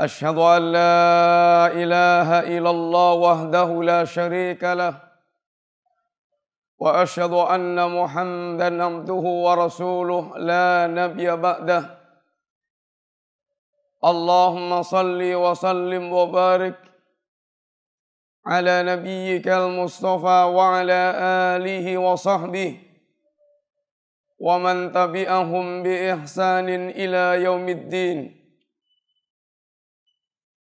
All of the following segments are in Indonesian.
أشهد أن لا إله إلا الله وحده لا شريك له وأشهد أن محمدا عبده ورسوله لا نبي بعده. اللهم صل وسلم وبارك على نبيك المصطفى وعلى آله وصحبه ومن تبعهم بإحسان إلى يوم الدين.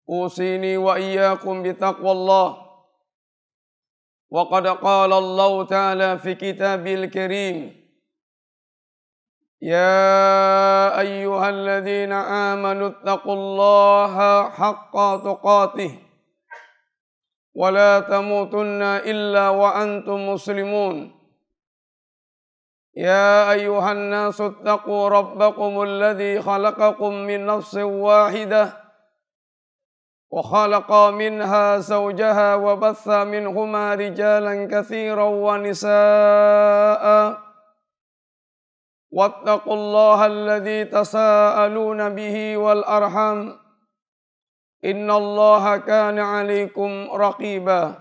أوصيني وإياكم بتقوى الله. وقد قال الله تعالى في كتابه الكريم يا أيها الذين آمنوا اتقوا الله حق تقاته ولا تموتن إلا وأنتم مسلمون. يا أيها الناس اتقوا ربكم الذي خلقكم من نفس واحدة وخلق منها زوجها وبث منهما رجالا كثيرا ونساء. واتقوا الله الذي تساءلون به والأرحام. إن الله كان عليكم رقيبا.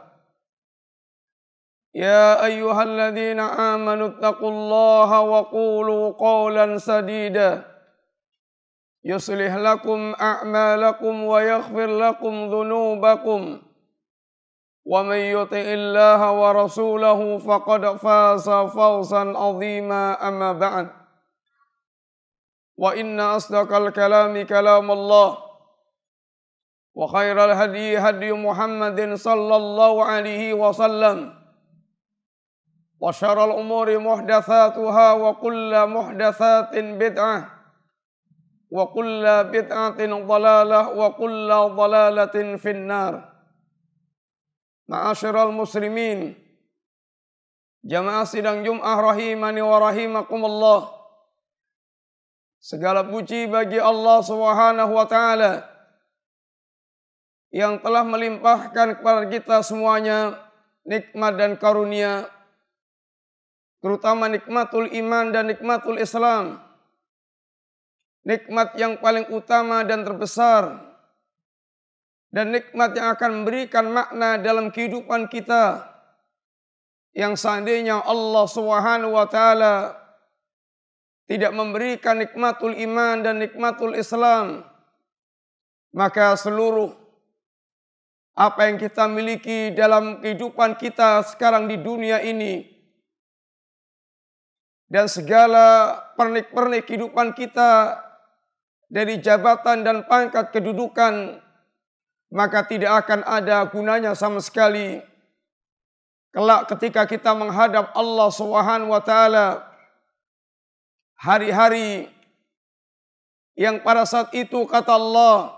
يا أيها الذين آمنوا اتقوا الله وقولوا قولا سديدا. يصلح لكم أعمالكم ويغفر لكم ذنوبكم. ومن يطع الله ورسوله فقد فاز فوزا عظيما أما بعد. وإن أصدق الكلام كلام الله وخير الهدي هدي محمد صلى الله عليه وسلم وشر الأمور محدثاتها وكل محدثات بدعة. Wa kulla bid'atin dhalalah wa kulla dhalalatin finnar. Ma'asyiral muslimin, jamaah sidang Jum'ah rahimani wa rahimakumullah. Segala puji bagi Allah Subhanahu wa taala yang telah melimpahkan kepada kita semuanya nikmat dan karunia terutama nikmatul iman dan nikmatul Islam nikmat yang paling utama dan terbesar. Dan nikmat yang akan memberikan makna dalam kehidupan kita. Yang seandainya Allah Subhanahu wa taala tidak memberikan nikmatul iman dan nikmatul Islam maka seluruh apa yang kita miliki dalam kehidupan kita sekarang di dunia ini dan segala pernik-pernik kehidupan kita dari jabatan dan pangkat kedudukan maka tidak akan ada gunanya sama sekali kelak ketika kita menghadap Allah Subhanahu wa taala. Hari-hari yang pada saat itu kata Allah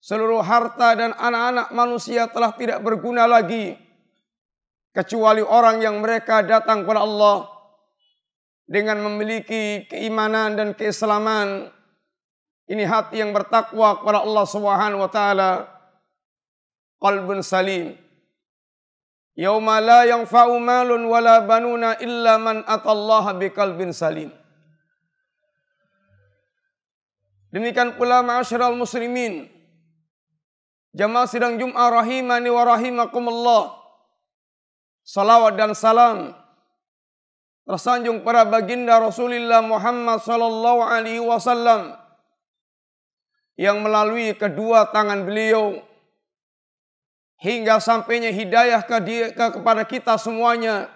seluruh harta dan anak-anak manusia telah tidak berguna lagi kecuali orang yang mereka datang kepada Allah dengan memiliki keimanan dan keislaman ini hati yang bertakwa kepada Allah Subhanahu wa taala. Qalbun salim. Yauma la yanfa'u malun wala banuna illa man atallaha biqalbin salim. Demikian pula ma'asyiral muslimin. Jamaah sidang Jum'ah rahimani wa rahimakumullah. Salawat dan salam tersanjung para baginda Rasulullah Muhammad sallallahu alaihi wasallam yang melalui kedua tangan beliau. Hingga sampainya hidayah ke dia, ke, kepada kita semuanya.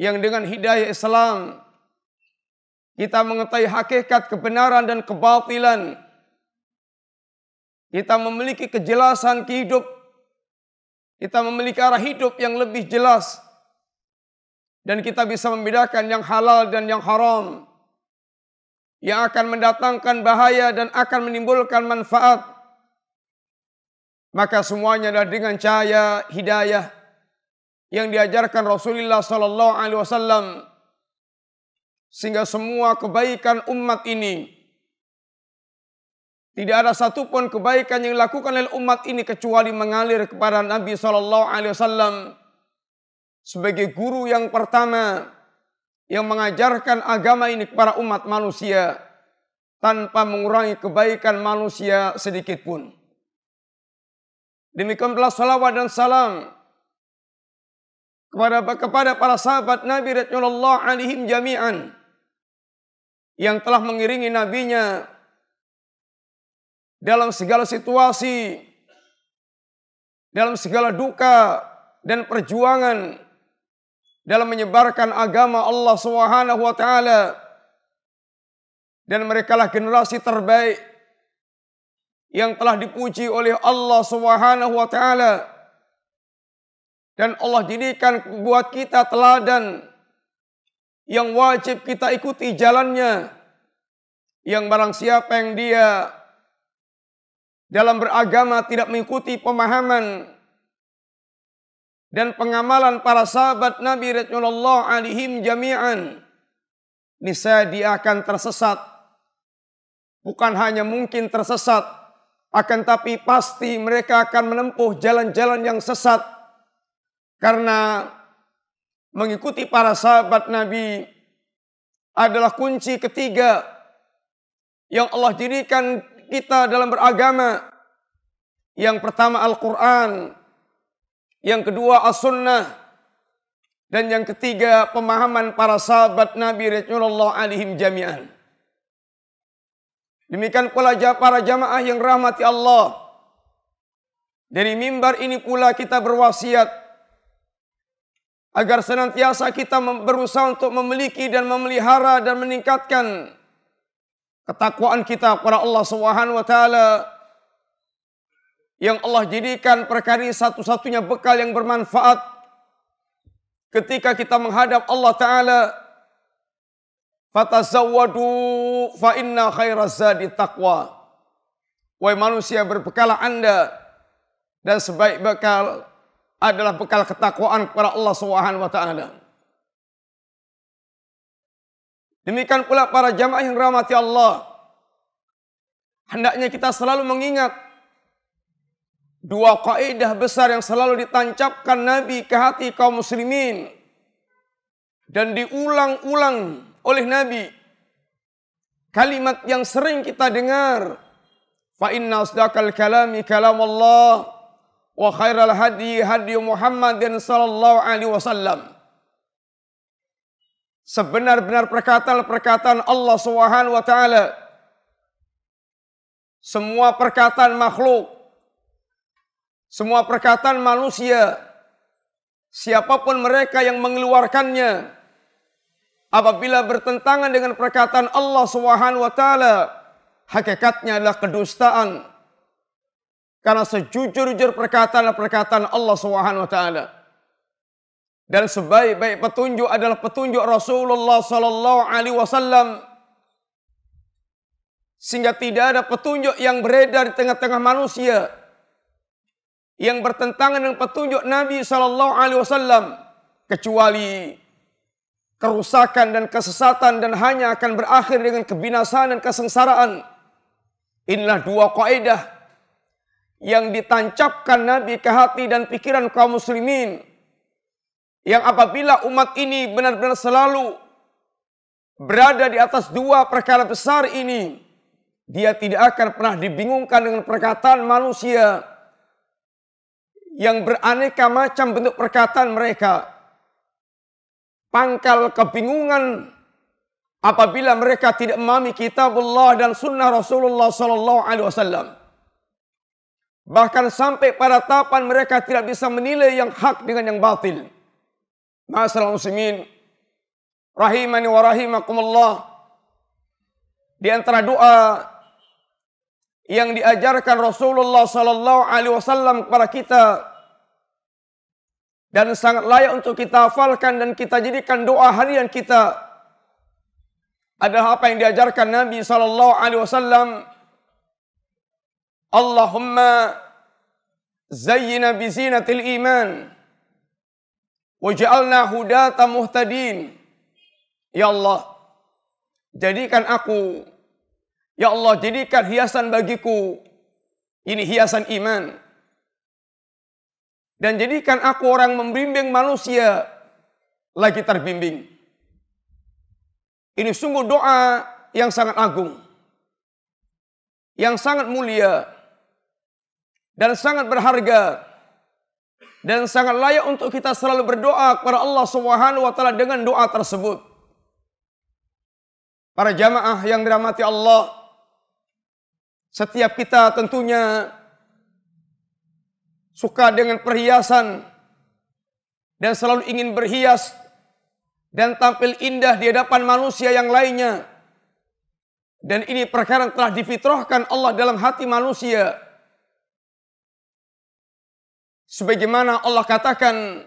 Yang dengan hidayah Islam kita mengetahui hakikat kebenaran dan kebatilan. Kita memiliki kejelasan kehidup. Kita memiliki arah hidup yang lebih jelas. Dan kita bisa membedakan yang halal dan yang haram yang akan mendatangkan bahaya dan akan menimbulkan manfaat. Maka semuanya adalah dengan cahaya hidayah yang diajarkan Rasulullah sallallahu alaihi wasallam sehingga semua kebaikan umat ini tidak ada satupun kebaikan yang dilakukan oleh umat ini kecuali mengalir kepada Nabi Sallallahu Alaihi Wasallam sebagai guru yang pertama yang mengajarkan agama ini kepada umat manusia tanpa mengurangi kebaikan manusia sedikit pun. Demikian pula salawat dan salam kepada kepada para sahabat Nabi Rasulullah alaihim jami'an yang telah mengiringi nabinya dalam segala situasi, dalam segala duka dan perjuangan dalam menyebarkan agama Allah Subhanahu wa taala. Dan mereka lah generasi terbaik yang telah dipuji oleh Allah Subhanahu wa taala. Dan Allah jadikan buat kita teladan yang wajib kita ikuti jalannya. Yang barang siapa yang dia dalam beragama tidak mengikuti pemahaman dan pengamalan para sahabat Nabi Rasulullah alaihim jami'an. Nisa dia akan tersesat. Bukan hanya mungkin tersesat, akan tapi pasti mereka akan menempuh jalan-jalan yang sesat. Karena mengikuti para sahabat Nabi adalah kunci ketiga yang Allah jadikan kita dalam beragama. Yang pertama Al-Quran. Yang kedua As-Sunnah. Dan yang ketiga pemahaman para sahabat Nabi Rasulullah alaihim jami'an. Demikian pula para jamaah yang rahmati Allah. Dari mimbar ini pula kita berwasiat agar senantiasa kita berusaha untuk memiliki dan memelihara dan meningkatkan ketakwaan kita kepada Allah Subhanahu wa taala yang Allah jadikan perkara ini satu-satunya bekal yang bermanfaat ketika kita menghadap Allah taala fatazawwadu fa inna khairaz zadi taqwa wahai manusia berbekalah Anda dan sebaik bekal adalah bekal ketakwaan kepada Allah Subhanahu wa taala Demikian pula para jamaah yang rahmati Allah. Hendaknya kita selalu mengingat dua kaidah besar yang selalu ditancapkan Nabi ke hati kaum muslimin dan diulang-ulang oleh Nabi. Kalimat yang sering kita dengar, fa inna asdaqal kalami kalam Allah wa khairal hadi hadi Muhammadin sallallahu alaihi wasallam sebenar-benar perkataan-perkataan Allah Subhanahu wa taala. Semua perkataan makhluk, semua perkataan manusia, siapa pun mereka yang mengeluarkannya apabila bertentangan dengan perkataan Allah Subhanahu wa taala, hakikatnya adalah kedustaan. Karena sejujur-jujur perkataan perkataan Allah Subhanahu wa taala. Dan sebaik-baik petunjuk adalah petunjuk Rasulullah sallallahu alaihi wasallam. Sehingga tidak ada petunjuk yang beredar di tengah-tengah manusia yang bertentangan dengan petunjuk Nabi sallallahu alaihi wasallam kecuali kerusakan dan kesesatan dan hanya akan berakhir dengan kebinasaan dan kesengsaraan. Inilah dua kaidah yang ditancapkan Nabi ke hati dan pikiran kaum muslimin yang apabila umat ini benar-benar selalu berada di atas dua perkara besar ini, dia tidak akan pernah dibingungkan dengan perkataan manusia yang beraneka macam bentuk perkataan mereka. Pangkal kebingungan apabila mereka tidak memahami kitab Allah dan sunnah Rasulullah sallallahu alaihi wasallam. Bahkan sampai pada tahapan mereka tidak bisa menilai yang hak dengan yang batil. Masalah muslimin rahimani wa rahimakumullah di antara doa yang diajarkan Rasulullah sallallahu alaihi wasallam kepada kita dan sangat layak untuk kita hafalkan dan kita jadikan doa harian kita. Adalah apa yang diajarkan Nabi sallallahu alaihi wasallam. Allahumma zayyina bi zinatil iman. Waj'alna hudata muhtadin. Ya Allah jadikan aku. Ya Allah jadikan hiasan bagiku. Ini hiasan iman dan jadikan aku orang membimbing manusia lagi terbimbing. Ini sungguh doa yang sangat agung. Yang sangat mulia. Dan sangat berharga. Dan sangat layak untuk kita selalu berdoa kepada Allah Subhanahu wa taala dengan doa tersebut. Para jamaah yang dirahmati Allah, setiap kita tentunya suka dengan perhiasan dan selalu ingin berhias dan tampil indah di hadapan manusia yang lainnya. Dan ini perkara yang telah difitrahkan Allah dalam hati manusia. Sebagaimana Allah katakan,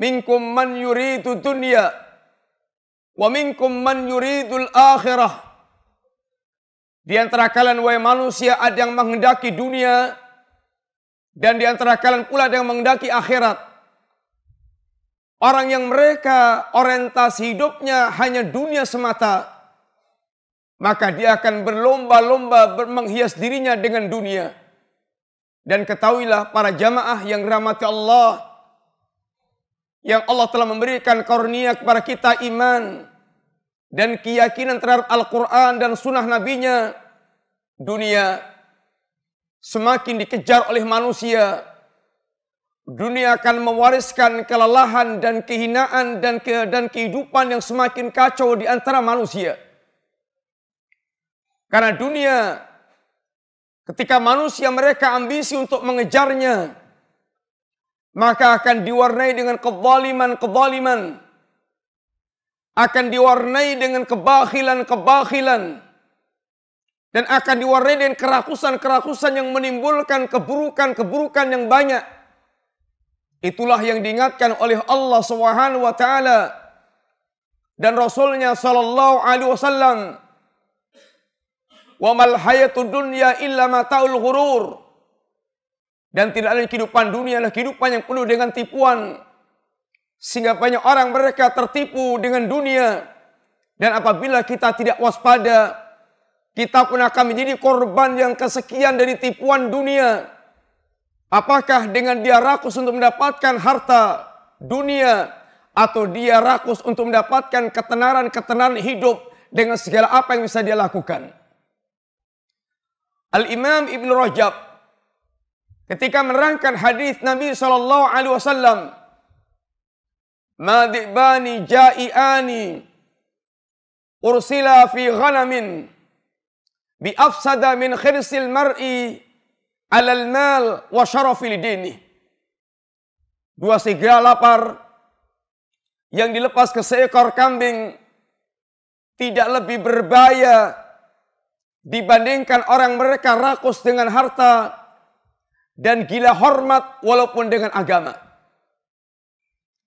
Minkum man yuridu dunya, wa minkum man yuridul akhirah. Di antara kalian, wahai manusia, ada yang menghendaki dunia, dan di antara kalian pula ada yang mengendaki akhirat. Orang yang mereka orientasi hidupnya hanya dunia semata. Maka dia akan berlomba-lomba menghias dirinya dengan dunia. Dan ketahuilah para jamaah yang rahmati Allah. Yang Allah telah memberikan karunia kepada kita iman. Dan keyakinan terhadap Al-Quran dan sunnah nabinya. Dunia semakin dikejar oleh manusia, dunia akan mewariskan kelelahan dan kehinaan dan ke dan kehidupan yang semakin kacau di antara manusia. Karena dunia ketika manusia mereka ambisi untuk mengejarnya maka akan diwarnai dengan kezaliman-kezaliman akan diwarnai dengan kebakhilan-kebakhilan dan akan diwarnai dengan kerakusan-kerakusan yang menimbulkan keburukan-keburukan yang banyak. Itulah yang diingatkan oleh Allah Subhanahu wa taala dan Rasulnya sallallahu alaihi wasallam. Wa mal hayatud dunya illa mataul ghurur. Dan tidak ada kehidupan dunia adalah kehidupan yang penuh dengan tipuan. Sehingga banyak orang mereka tertipu dengan dunia. Dan apabila kita tidak waspada, kita pun akan menjadi korban yang kesekian dari tipuan dunia. Apakah dengan dia rakus untuk mendapatkan harta dunia atau dia rakus untuk mendapatkan ketenaran-ketenaran hidup dengan segala apa yang bisa dia lakukan. Al-Imam Ibn Rajab ketika menerangkan hadis Nabi sallallahu alaihi wasallam Madibani ja'iani ursila fi ghanamin bi afsada min khirsil mar'i alal mal wa syarafil dini. Dua segera lapar yang dilepas ke seekor kambing tidak lebih berbahaya dibandingkan orang mereka rakus dengan harta dan gila hormat walaupun dengan agama.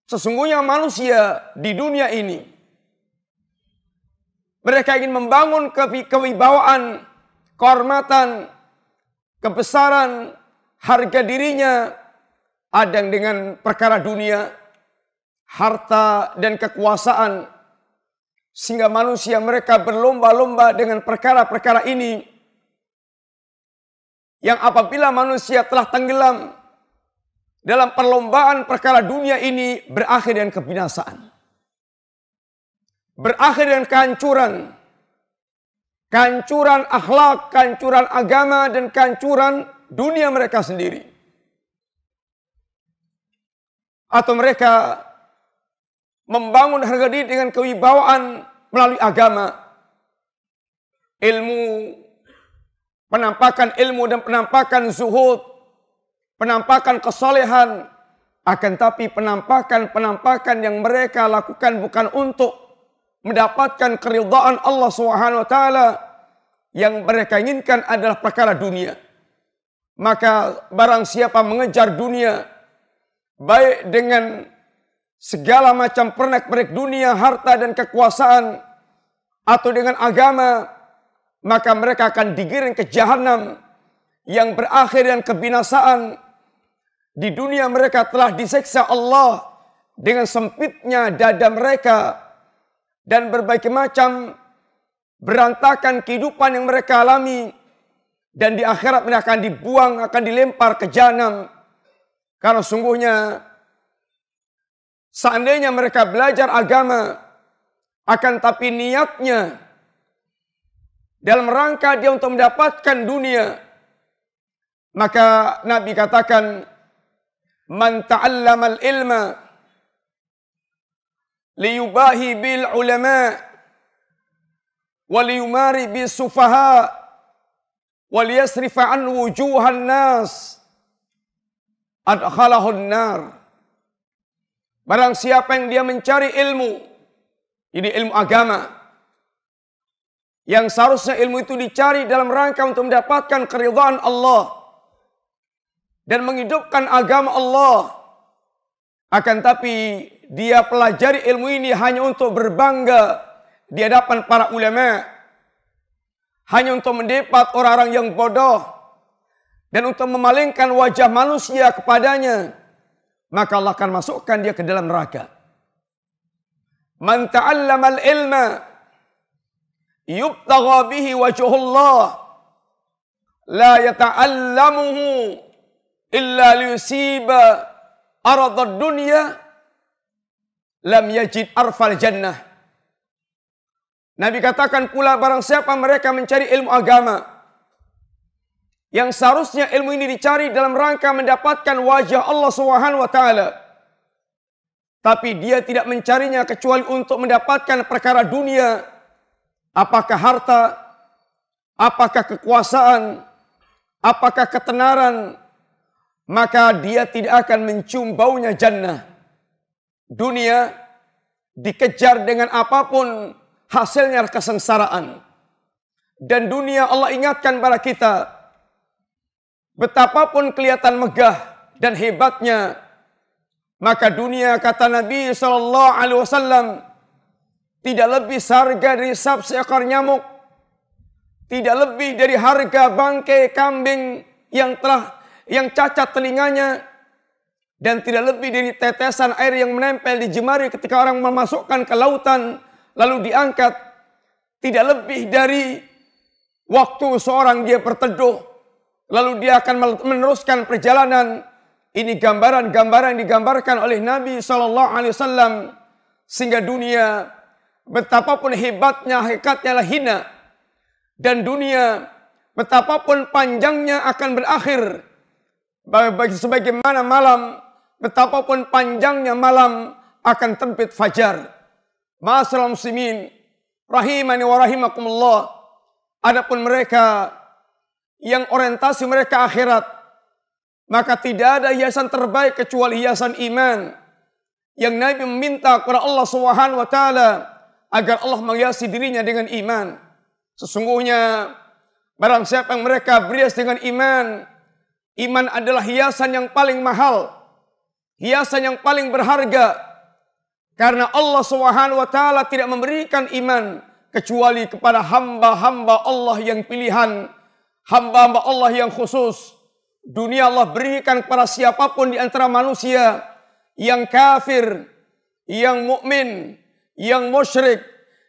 Sesungguhnya manusia di dunia ini mereka ingin membangun kewibawaan, kehormatan, kebesaran, harga dirinya ada dengan perkara dunia, harta dan kekuasaan sehingga manusia mereka berlomba-lomba dengan perkara-perkara ini yang apabila manusia telah tenggelam dalam perlombaan perkara dunia ini berakhir dengan kebinasaan berakhir dengan kehancuran. Kehancuran akhlak, kehancuran agama, dan kehancuran dunia mereka sendiri. Atau mereka membangun harga diri dengan kewibawaan melalui agama. Ilmu, penampakan ilmu dan penampakan zuhud, penampakan kesolehan, akan tapi penampakan-penampakan yang mereka lakukan bukan untuk mendapatkan keridhaan Allah Subhanahu wa taala. Yang mereka inginkan adalah perkara dunia. Maka barang siapa mengejar dunia baik dengan segala macam pernak-pernik dunia, harta dan kekuasaan atau dengan agama, maka mereka akan digiring ke jahanam yang berakhir dengan kebinasaan. Di dunia mereka telah diseksa Allah dengan sempitnya dada mereka dan berbagai macam berantakan kehidupan yang mereka alami dan di akhirat mereka akan dibuang, akan dilempar ke jahanam. Karena sungguhnya seandainya mereka belajar agama akan tapi niatnya dalam rangka dia untuk mendapatkan dunia maka Nabi katakan man ta'allamal ilma liyubahi bil ulama waliyumari bis sufaha waliyasrifa an wujuhan barang siapa yang dia mencari ilmu ini ilmu agama. Yang seharusnya ilmu itu dicari dalam rangka untuk mendapatkan keridhaan Allah. Dan menghidupkan agama Allah. Akan tapi dia pelajari ilmu ini hanya untuk berbangga di hadapan para ulama. Hanya untuk mendepat orang-orang yang bodoh. Dan untuk memalingkan wajah manusia kepadanya. Maka Allah akan masukkan dia ke dalam neraka. Man ta'allama al-ilma yubtagha bihi wajhullah la yata'allamuhu illa liyusiba arad ad-dunya lam yajid arfal jannah Nabi katakan pula barang siapa mereka mencari ilmu agama yang seharusnya ilmu ini dicari dalam rangka mendapatkan wajah Allah Subhanahu wa taala tapi dia tidak mencarinya kecuali untuk mendapatkan perkara dunia. Apakah harta, apakah kekuasaan, apakah ketenaran, maka dia tidak akan mencium baunya jannah. Dunia dikejar dengan apa pun hasilnya kesengsaraan. Dan dunia Allah ingatkan pada kita betapapun kelihatan megah dan hebatnya maka dunia kata Nabi Shallallahu Alaihi Wasallam tidak lebih seharga dari sab seekor nyamuk, tidak lebih dari harga bangkai kambing yang telah yang cacat telinganya, dan tidak lebih dari tetesan air yang menempel di jemari ketika orang memasukkan ke lautan lalu diangkat, tidak lebih dari waktu seorang dia berteduh lalu dia akan meneruskan perjalanan. Ini gambaran-gambaran digambarkan oleh Nabi Shallallahu Alaihi Wasallam sehingga dunia betapapun hebatnya hakikatnya lah hina. Dan dunia betapapun panjangnya akan berakhir. Bagi sebagaimana malam betapapun panjangnya malam akan terbit fajar. Masalah muslimin rahimani wa rahimakumullah. Adapun mereka yang orientasi mereka akhirat maka tidak ada hiasan terbaik kecuali hiasan iman. Yang Nabi meminta kepada Allah Subhanahu wa taala agar Allah menghiasi dirinya dengan iman. Sesungguhnya barang siapa yang mereka berias dengan iman, iman adalah hiasan yang paling mahal, hiasan yang paling berharga. Karena Allah Subhanahu wa taala tidak memberikan iman kecuali kepada hamba-hamba Allah yang pilihan, hamba-hamba Allah yang khusus. Dunia Allah berikan kepada siapa pun di antara manusia yang kafir, yang mukmin, yang musyrik,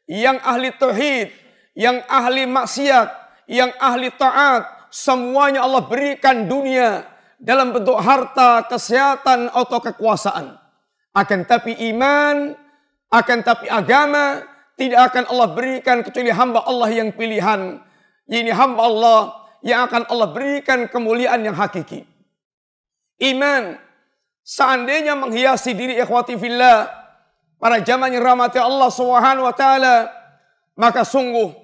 yang ahli tauhid, yang ahli maksiat, yang ahli taat, semuanya Allah berikan dunia dalam bentuk harta, kesehatan atau kekuasaan. Akan tapi iman, akan tapi agama tidak akan Allah berikan kecuali hamba Allah yang pilihan. Ini hamba Allah yang akan Allah berikan kemuliaan yang hakiki. Iman seandainya menghiasi diri ikhwati fillah pada zaman yang rahmati Allah Subhanahu wa taala maka sungguh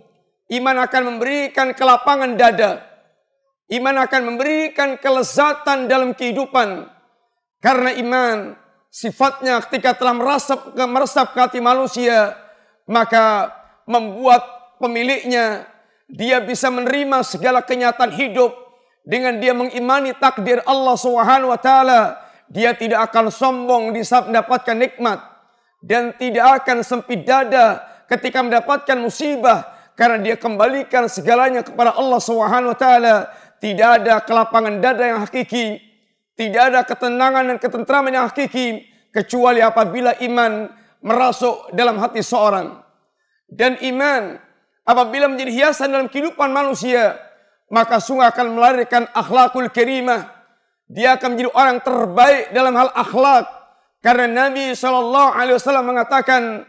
iman akan memberikan kelapangan dada. Iman akan memberikan kelezatan dalam kehidupan. Karena iman sifatnya ketika telah meresap, meresap ke hati manusia maka membuat pemiliknya dia bisa menerima segala kenyataan hidup dengan dia mengimani takdir Allah Subhanahu wa taala. Dia tidak akan sombong di saat mendapatkan nikmat dan tidak akan sempit dada ketika mendapatkan musibah karena dia kembalikan segalanya kepada Allah Subhanahu wa taala. Tidak ada kelapangan dada yang hakiki Tidak ada ketenangan dan ketentraman yang hakiki kecuali apabila iman merasuk dalam hati seorang. Dan iman apabila menjadi hiasan dalam kehidupan manusia, maka sungguh akan melahirkan akhlakul karimah. Dia akan menjadi orang terbaik dalam hal akhlak. Karena Nabi SAW mengatakan,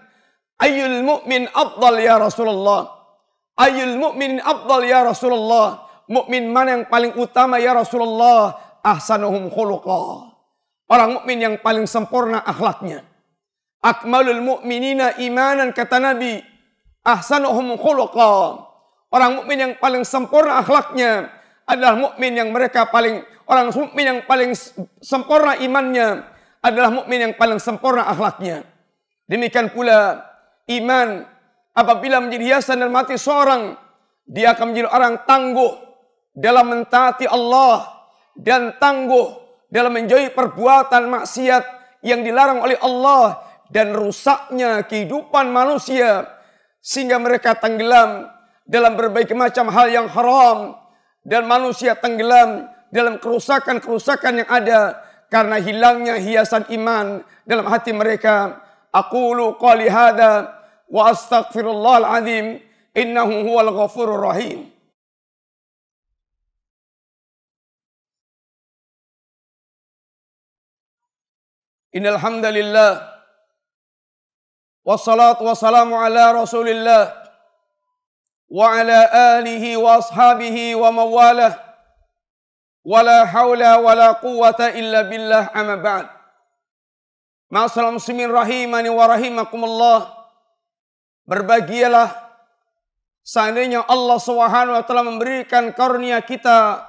Ayul mu'min afdal ya Rasulullah. Ayul mu'min afdal ya Rasulullah. Mukmin mana yang paling utama ya Rasulullah? Ahsanuhum khuluqa. Orang mukmin yang paling sempurna akhlaknya. Akmalul mu'minina imanan kata Nabi. Ahsanuhum khuluqa. Orang mukmin yang paling sempurna akhlaknya adalah mukmin yang mereka paling orang mukmin yang paling sempurna imannya adalah mukmin yang paling sempurna akhlaknya. Demikian pula iman apabila menjadi hiasan dan mati seorang dia akan menjadi orang tangguh dalam mentaati Allah dan tangguh dalam menjauhi perbuatan maksiat yang dilarang oleh Allah dan rusaknya kehidupan manusia sehingga mereka tenggelam dalam berbagai macam hal yang haram dan manusia tenggelam dalam kerusakan-kerusakan yang ada karena hilangnya hiasan iman dalam hati mereka. Aqulu qali hadza wa astaghfirullahal azim innahu huwal ghafurur rahim. Innal hamdalillah wassalatu wassalamu ala Rasulillah. Muslimin rahimani wa rahimakumullah. Berbahagialah seandainya Allah Subhanahu wa taala memberikan karunia kita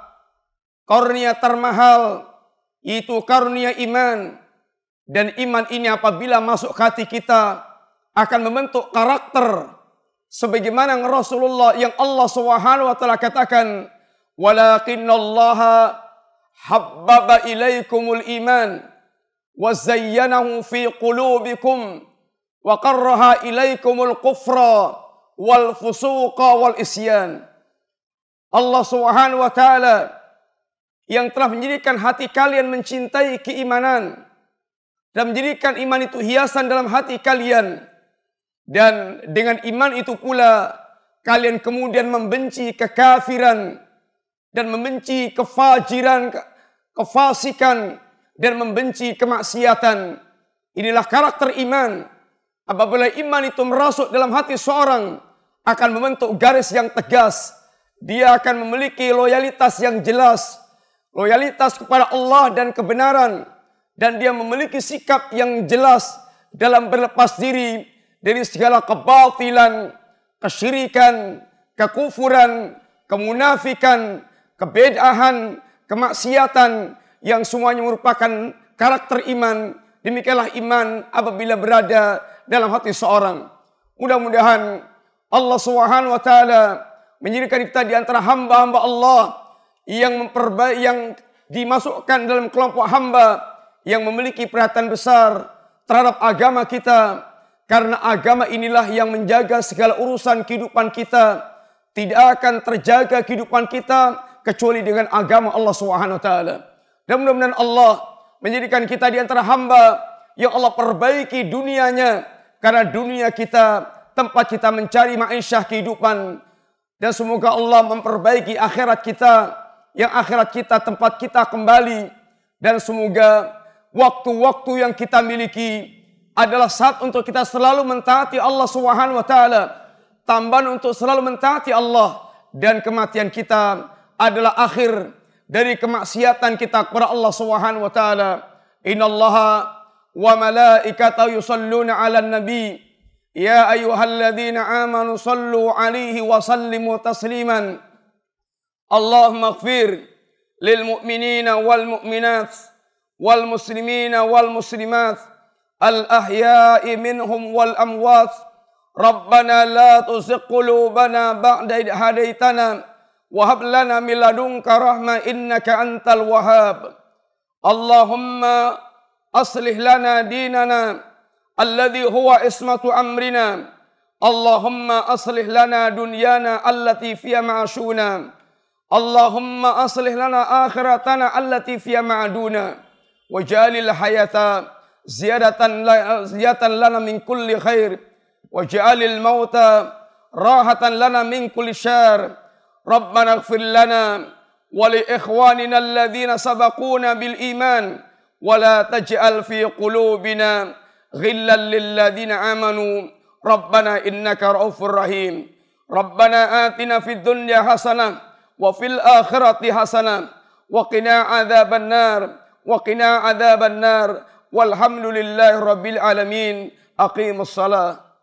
karunia termahal yaitu karunia iman dan iman ini apabila masuk hati kita akan membentuk karakter sebagaimana Rasulullah yang Allah Subhanahu wa taala katakan walakinallaha habbaba ilaikumul iman wa zayyanahu fi qulubikum wa qarraha ilaikumul kufra wal fusuqa wal isyan. Allah Subhanahu wa taala yang telah menjadikan hati kalian mencintai keimanan dan menjadikan iman itu hiasan dalam hati kalian. Dan dengan iman itu pula kalian kemudian membenci kekafiran dan membenci kefajiran, kefasikan dan membenci kemaksiatan. Inilah karakter iman. Apabila iman itu merasuk dalam hati seorang akan membentuk garis yang tegas. Dia akan memiliki loyalitas yang jelas. Loyalitas kepada Allah dan kebenaran dan dia memiliki sikap yang jelas dalam berlepas diri dari segala kebatilan, kesyirikan, kekufuran, kemunafikan, kebedahan, kemaksiatan yang semuanya merupakan karakter iman. Demikianlah iman apabila berada dalam hati seorang. Mudah-mudahan Allah Subhanahu wa taala menjadikan kita di antara hamba-hamba Allah yang memperbaiki yang dimasukkan dalam kelompok hamba yang memiliki perhatian besar terhadap agama kita. Karena agama inilah yang menjaga segala urusan kehidupan kita. Tidak akan terjaga kehidupan kita kecuali dengan agama Allah Subhanahu wa taala. Dan mudah-mudahan Allah menjadikan kita di antara hamba. Yang Allah perbaiki dunianya. Karena dunia kita tempat kita mencari ma'isyah kehidupan. Dan semoga Allah memperbaiki akhirat kita. Yang akhirat kita tempat kita kembali. Dan semoga waktu-waktu yang kita miliki adalah saat untuk kita selalu mentaati Allah Subhanahu wa taala. Tambahan untuk selalu mentaati Allah dan kematian kita adalah akhir dari kemaksiatan kita kepada Allah Subhanahu wa taala. Innallaha wa malaikatahu yusalluna 'alan nabi. Ya ayyuhalladzina amanu sallu 'alaihi wa sallimu tasliman. Allahumma ighfir lil mu'minina wal mu'minat والمسلمين والمسلمات الأحياء منهم والأموات. ربنا لا تزغ قلوبنا بعد إذ هديتنا وهب لنا من لدنك رحمة إنك أنت الوهاب. اللهم أصلح لنا ديننا الذي هو اسمة أمرنا. اللهم أصلح لنا دنيانا التي فيها معاشنا. اللهم أصلح لنا آخرتنا التي فيها معدونا وجعل الحياة زيادة زيادة لنا من كل خير وجعل الموت راحة لنا من كل شر. ربنا اغفر لنا ولإخواننا الذين سبقونا بالإيمان ولا تجعل في قلوبنا غلا للذين آمنوا. ربنا إنك رؤوف رحيم. ربنا آتنا في الدنيا حسنة وفي الآخرة حسنة وقنا عذاب النار. وقنا عذاب النار والحمد لله رب العالمين. أقيم الصلاة.